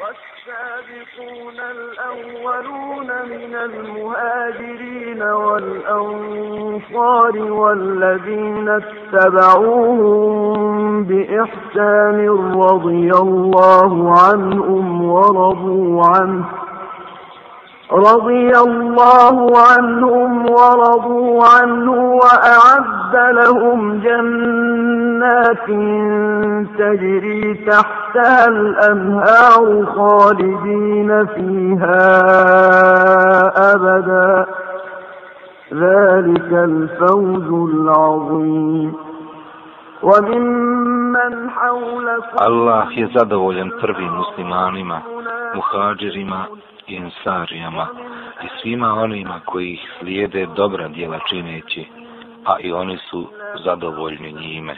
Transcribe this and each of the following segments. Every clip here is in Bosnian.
والسابقون الأولون من المهاجرين والأنصار والذين اتبعوهم بإحسان رضي الله عنهم ورضوا عنه رضي الله عنهم ورضوا عنه وأعد لهم جنات تجري تحت تحتها الأنهار خالدين فيها أبدا ذلك الفوز العظيم ومن من حولكم الله يزدول ينتربي مسلمانما مهاجرما ensarijama i svima onima koji ih slijede dobra djela čineći, a i oni su zadovoljni njime.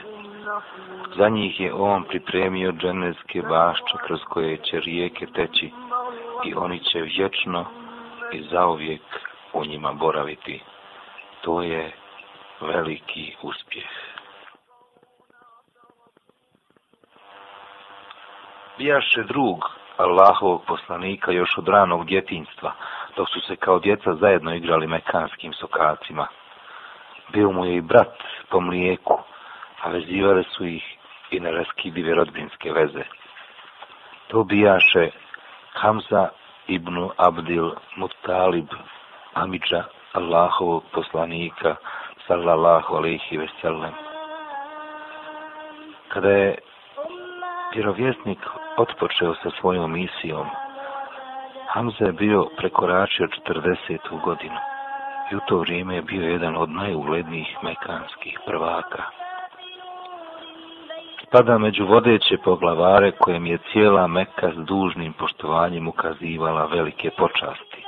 Za njih je on pripremio dženevske bašče kroz koje će rijeke teći i oni će vječno i zauvijek u njima boraviti. To je veliki uspjeh. Bijaše drug Allahovog poslanika još od ranog djetinstva, dok su se kao djeca zajedno igrali mekanskim sokacima. Bio mu je i brat po mlijeku, a vezivale su ih i na raskidive rodbinske veze. To bijaše Hamza ibn Abdil Muttalib, amiča Allahovog poslanika, sallallahu alaihi ve sellem. Kada je vjerovjesnik otpočeo sa svojom misijom, Hamza je bio prekoračio 40. godinu i u to vrijeme je bio jedan od najuglednijih mekanskih prvaka spada među vodeće poglavare kojem je cijela Meka s dužnim poštovanjem ukazivala velike počasti.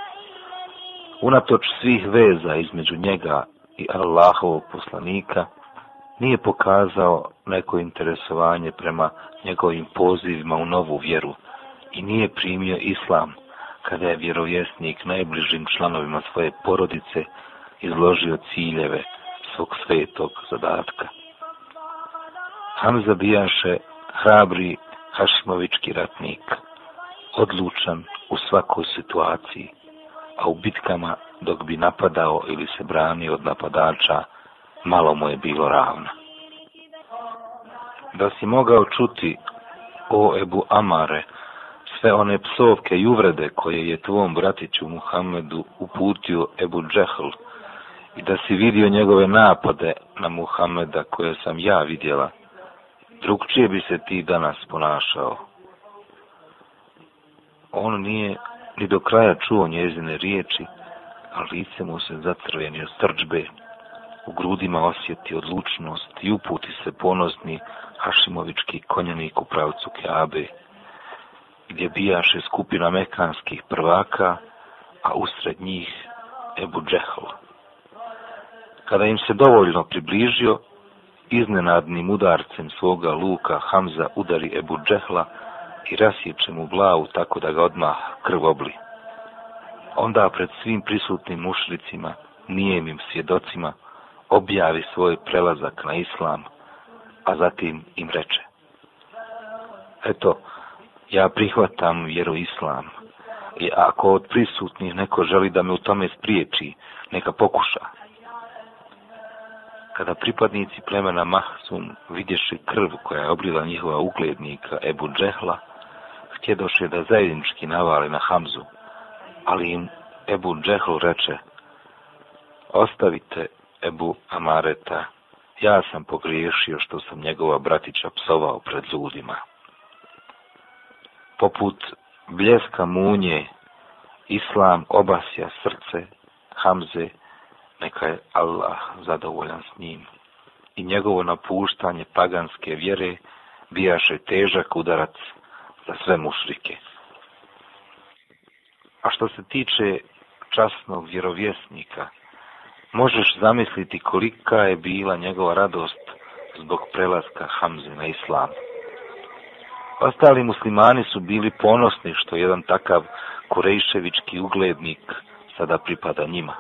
Unatoč svih veza između njega i Allahovog poslanika, nije pokazao neko interesovanje prema njegovim pozivima u novu vjeru i nije primio islam kada je vjerovjesnik najbližim članovima svoje porodice izložio ciljeve svog svetog zadatka. Hamza bijaše hrabri Hašimovički ratnik, odlučan u svakoj situaciji, a u bitkama dok bi napadao ili se branio od napadača, malo mu je bilo ravno. Da si mogao čuti, o Ebu Amare, sve one psovke i uvrede koje je tvom bratiću Muhammedu uputio Ebu Džehl i da si vidio njegove napade na Muhameda koje sam ja vidjela, drugčije bi se ti danas ponašao. On nije ni do kraja čuo njezine riječi, ali lice mu se zatrveni od srđbe. U grudima osjeti odlučnost i uputi se ponosni Hašimovički konjanik u pravcu Keabe, gdje bijaše skupina mekanskih prvaka, a usred njih Ebu Džehl. Kada im se dovoljno približio, iznenadnim udarcem svoga luka Hamza udari Ebu Džehla i rasječe mu glavu tako da ga odmah krv obli. Onda pred svim prisutnim mušlicima, nijemim svjedocima, objavi svoj prelazak na islam, a zatim im reče. Eto, ja prihvatam vjeru islam, i ako od prisutnih neko želi da me u tome spriječi, neka pokuša kada pripadnici plemena Mahsum vidješi krv koja je obrila njihova uglednika Ebu Džehla, htjedoše da zajednički navale na Hamzu, ali im Ebu Džehl reče, ostavite Ebu Amareta, ja sam pogriješio što sam njegova bratića psovao pred ljudima. Poput bljeska munje, islam obasja srce Hamze i neka je Allah zadovoljan s njim. I njegovo napuštanje paganske vjere bijaše težak udarac za sve mušrike. A što se tiče časnog vjerovjesnika, možeš zamisliti kolika je bila njegova radost zbog prelaska Hamze na islam. Ostali muslimani su bili ponosni što jedan takav kurejševički uglednik sada pripada njima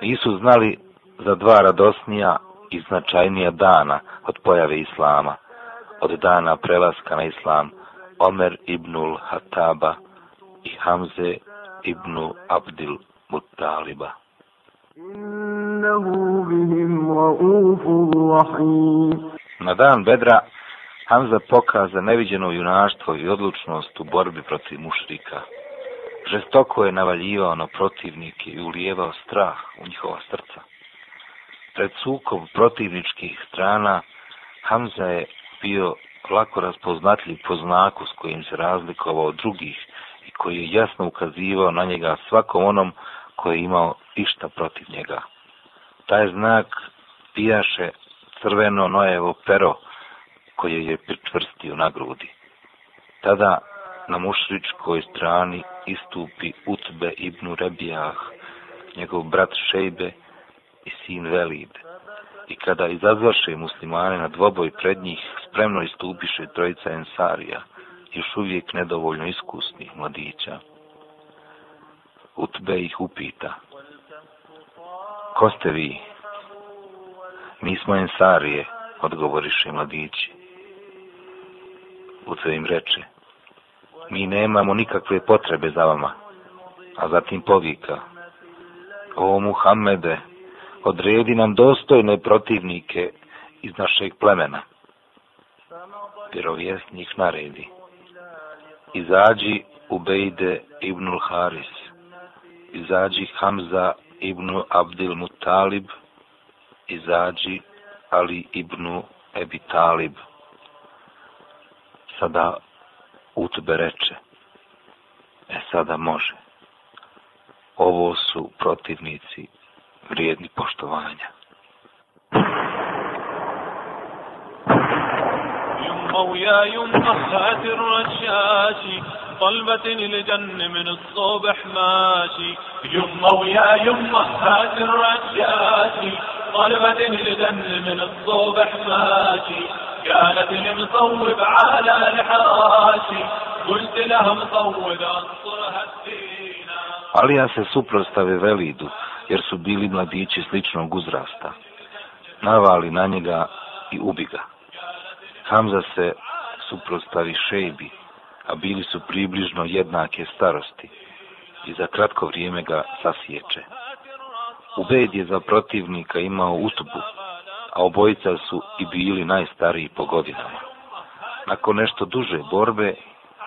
nisu znali za dva radosnija i značajnija dana od pojave Islama, od dana prelaska na Islam, Omer ibnul Hataba i Hamze ibn Abdil Muttaliba. Na dan Bedra, Hamza pokaza neviđeno junaštvo i odlučnost u borbi protiv mušrika žestoko je navaljivao na protivnike i ulijevao strah u njihova srca. Pred sukom protivničkih strana Hamza je bio lako raspoznatljiv po znaku s kojim se razlikovao od drugih i koji je jasno ukazivao na njega svakom onom koji je imao išta protiv njega. Taj znak pijaše crveno nojevo pero koje je pričvrstio na grudi. Tada na mušričkoj strani istupi Utbe ibn Rebijah, njegov brat Šejbe i sin Velid. I kada izazvaše muslimane na dvoboj pred njih, spremno istupiše trojica Ensarija, još uvijek nedovoljno iskusnih mladića. Utbe ih upita. Ko ste vi? Mi smo Ensarije, odgovoriše mladići. Utbe im reče mi nemamo nikakve potrebe za vama. A zatim povika, o Muhammede, odredi nam dostojne protivnike iz našeg plemena. Vjerovjesnik naredi, izađi Ubejde ibnul Haris, izađi Hamza ibnul Abdil Mutalib, izađi Ali ibnul Ebi Talib. Sada Utbe reče, e sada može, ovo su protivnici vrijedni poštovanja. أويا يما خاتر رشاشي طلبة للجن من الصبح ماشي يما ويا يما خاتر رشاشي طلبة للجن من الصبح ماشي كانت المصوب على الحراشي قلت لها مصوب انصرها السينا Ali ja se suprostave Velidu, jer su bili mladići sličnog uzrasta. Navali na njega i ubi ga. Hamza se suprostavi Šejbi, a bili su približno jednake starosti i za kratko vrijeme ga sasječe. Ubed je za protivnika imao ustupu a obojica su i bili najstariji po godinama. Nakon nešto duže borbe,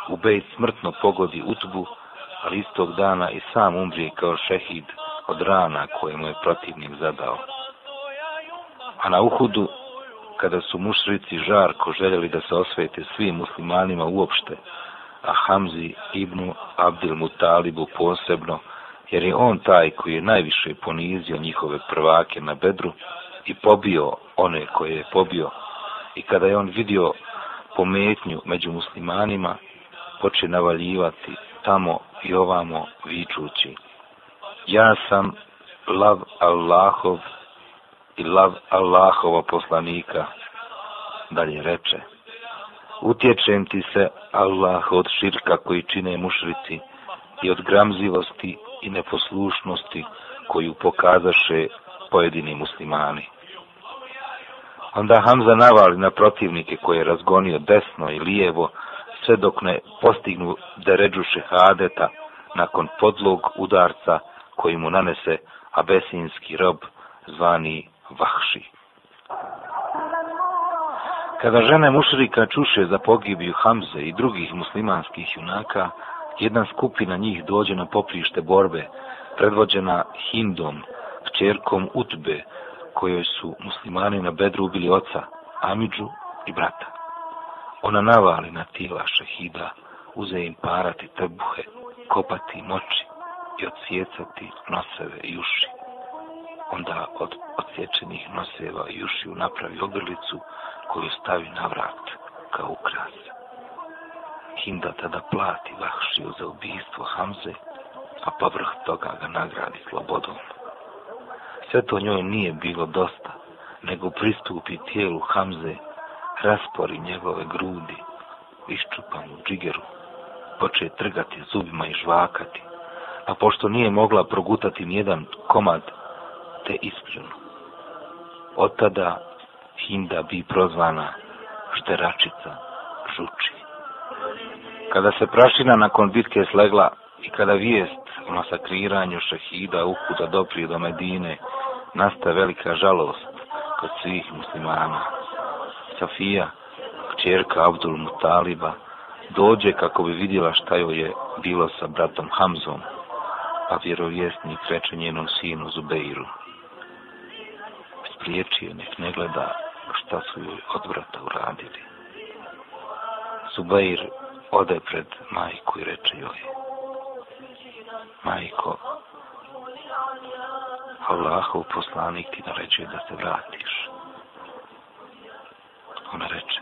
Ubejt smrtno pogodi utbu, ali istog dana i sam umrije kao šehid od rana koje mu je protivnik zadao. A na Uhudu, kada su mušrici žarko željeli da se osvete svim muslimanima uopšte, a Hamzi ibn Abdil Mutalibu posebno, jer je on taj koji je najviše ponizio njihove prvake na bedru, i pobio one koje je pobio i kada je on vidio pometnju među muslimanima poče navaljivati tamo i ovamo vičući ja sam lav Allahov i lav Allahova poslanika dalje reče utječem ti se Allah od širka koji čine mušrici i od gramzivosti i neposlušnosti koju pokazaše pojedini muslimani Onda Hamza navali na protivnike koje je razgonio desno i lijevo, sve dok ne postignu deređu šehadeta nakon podlog udarca koji mu nanese abesinski rob zvani Vahši. Kada žene mušrika čuše za pogibiju Hamze i drugih muslimanskih junaka, jedna skupina njih dođe na poprište borbe, predvođena Hindom, čerkom Utbe, kojoj su muslimani na bedru ubili oca, Amidžu i brata. Ona navali na tijela šehida, uze im parati trbuhe, kopati moči i odsjecati noseve i uši. Onda od odsječenih noseva i ušiju napravi ogrlicu koju stavi na vrat kao ukras. Hinda tada plati Vahšiju za ubijstvo Hamze, a povrh toga ga nagradi slobodom sve to njoj nije bilo dosta, nego pristupi tijelu Hamze, raspori njegove grudi, iščupa mu džigeru, poče trgati zubima i žvakati, a pošto nije mogla progutati nijedan komad, te ispljunu. Od tada Hinda bi prozvana šteračica žuči. Kada se prašina nakon bitke slegla i kada vijest o masakriranju šehida uputa doprije do Medine, nasta velika žalost kod svih muslimana. Safija, čerka Abdul Mutaliba, dođe kako bi vidjela šta joj je bilo sa bratom Hamzom, pa vjerovjesnik reče njenom sinu Zubeiru. Spriječi je, nek ne gleda šta su joj od vrata uradili. Zubeir ode pred majku i reče joj. Majko, Allahov poslanik ti naređuje da se vratiš. Ona reče,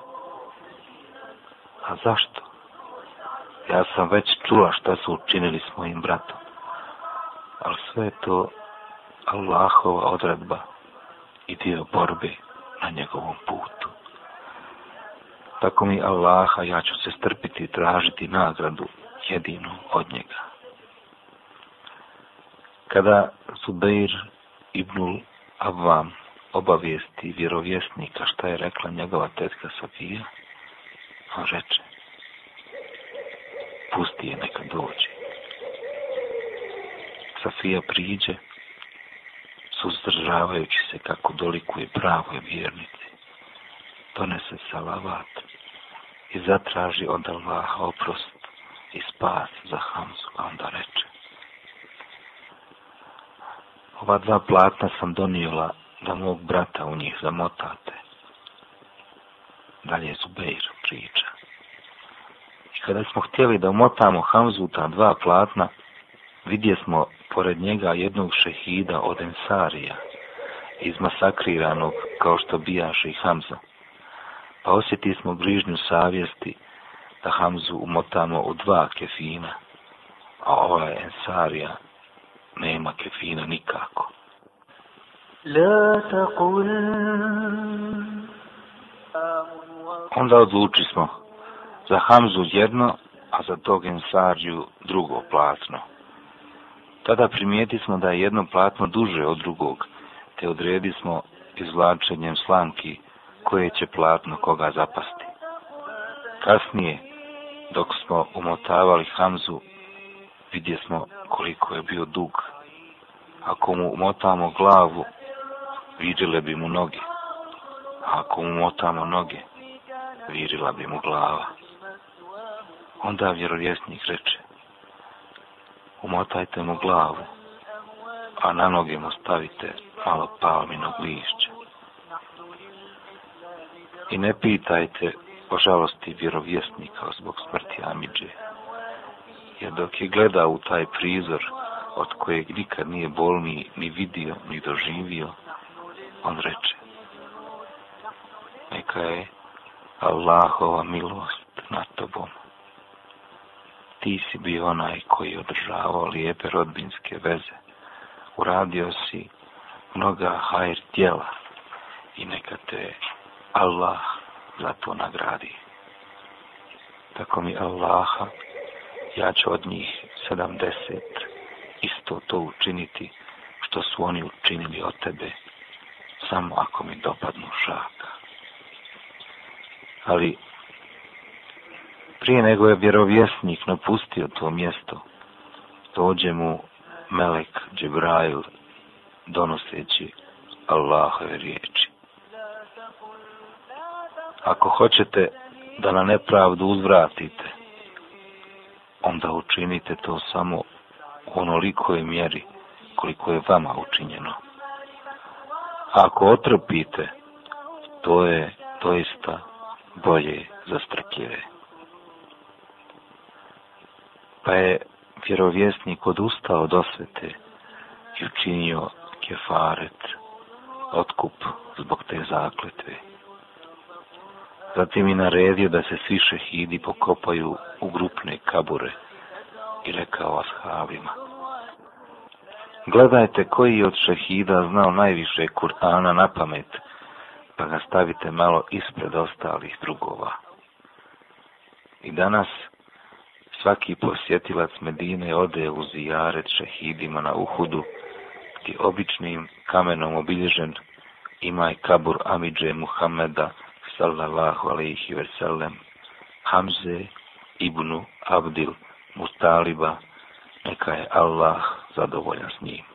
a zašto? Ja sam već čula šta su učinili s mojim bratom. Ali sve je to Allahova odredba i dio borbe na njegovom putu. Tako mi Allaha ja ću se strpiti i tražiti nagradu jedinu od njega. Kada Zubeir Ibnul Avvam obavijesti vjerovjesnika šta je rekla njegova tetka Sofija, on reče, pusti je neka dođe. Sofija priđe, suzdržavajući se kako dolikuje pravoj vjernici, donese salavat i zatraži od Allaha oprost i spas za Hamzu, a onda reče, ova dva platna sam donijela da mog brata u njih zamotate. Dalje Zubeir priča. I kada smo htjeli da umotamo Hamzu ta dva platna, vidje smo pored njega jednog šehida od Ensarija, izmasakriranog kao što bijaše i Hamza. Pa osjeti smo brižnju savjesti da Hamzu umotamo u dva kefina, a ovaj Ensarija nema kefina nikako. La taqul Onda odluči smo za Hamzu jedno, a za Dogen Sarđu drugo platno. Tada primijeti smo da je jedno platno duže od drugog, te odredi smo izvlačenjem slamki koje će platno koga zapasti. Kasnije, dok smo umotavali Hamzu vidje smo koliko je bio dug. Ako mu motamo glavu, vidjele bi mu noge. A ako mu motamo noge, virila bi mu glava. Onda vjerovjesnik reče, umotajte mu glavu, a na noge mu stavite malo palminog lišća. I ne pitajte o žalosti vjerovjesnika zbog smrti Amidžeja jer dok je gledao u taj prizor od kojeg nikad nije bolni ni vidio ni doživio, on reče, neka je Allahova milost na tobom. Ti si bio onaj koji održavao lijepe rodbinske veze, uradio si mnoga hajr tijela i neka te Allah za to nagradi. Tako mi Allaha ja ću od njih 70 isto to učiniti što su oni učinili od tebe, samo ako mi dopadnu šaka. Ali prije nego je vjerovjesnik napustio to mjesto, dođe mu Melek Džibrajl donoseći Allahove riječi. Ako hoćete da na nepravdu uzvratite, onda učinite to samo u onolikoj mjeri koliko je vama učinjeno. Ako otrpite, to je doista bolje za strkljive. Pa je vjerovjesnik odustao od osvete i učinio kefaret, otkup zbog te zakletve. Zatim je naredio da se svi šehidi pokopaju u grupne kabure i rekao ashabima. Gledajte koji je od šehida znao najviše Kur'ana na pamet, pa ga stavite malo ispred ostalih drugova. I danas svaki posjetilac Medine ode u zijaret šehidima na Uhudu, gdje običnim kamenom obilježen ima i kabur Amidže Muhameda, sallallahu alaihi ve sellem, Hamze ibnu Abdil Mustaliba, neka je Allah zadovoljan s njim.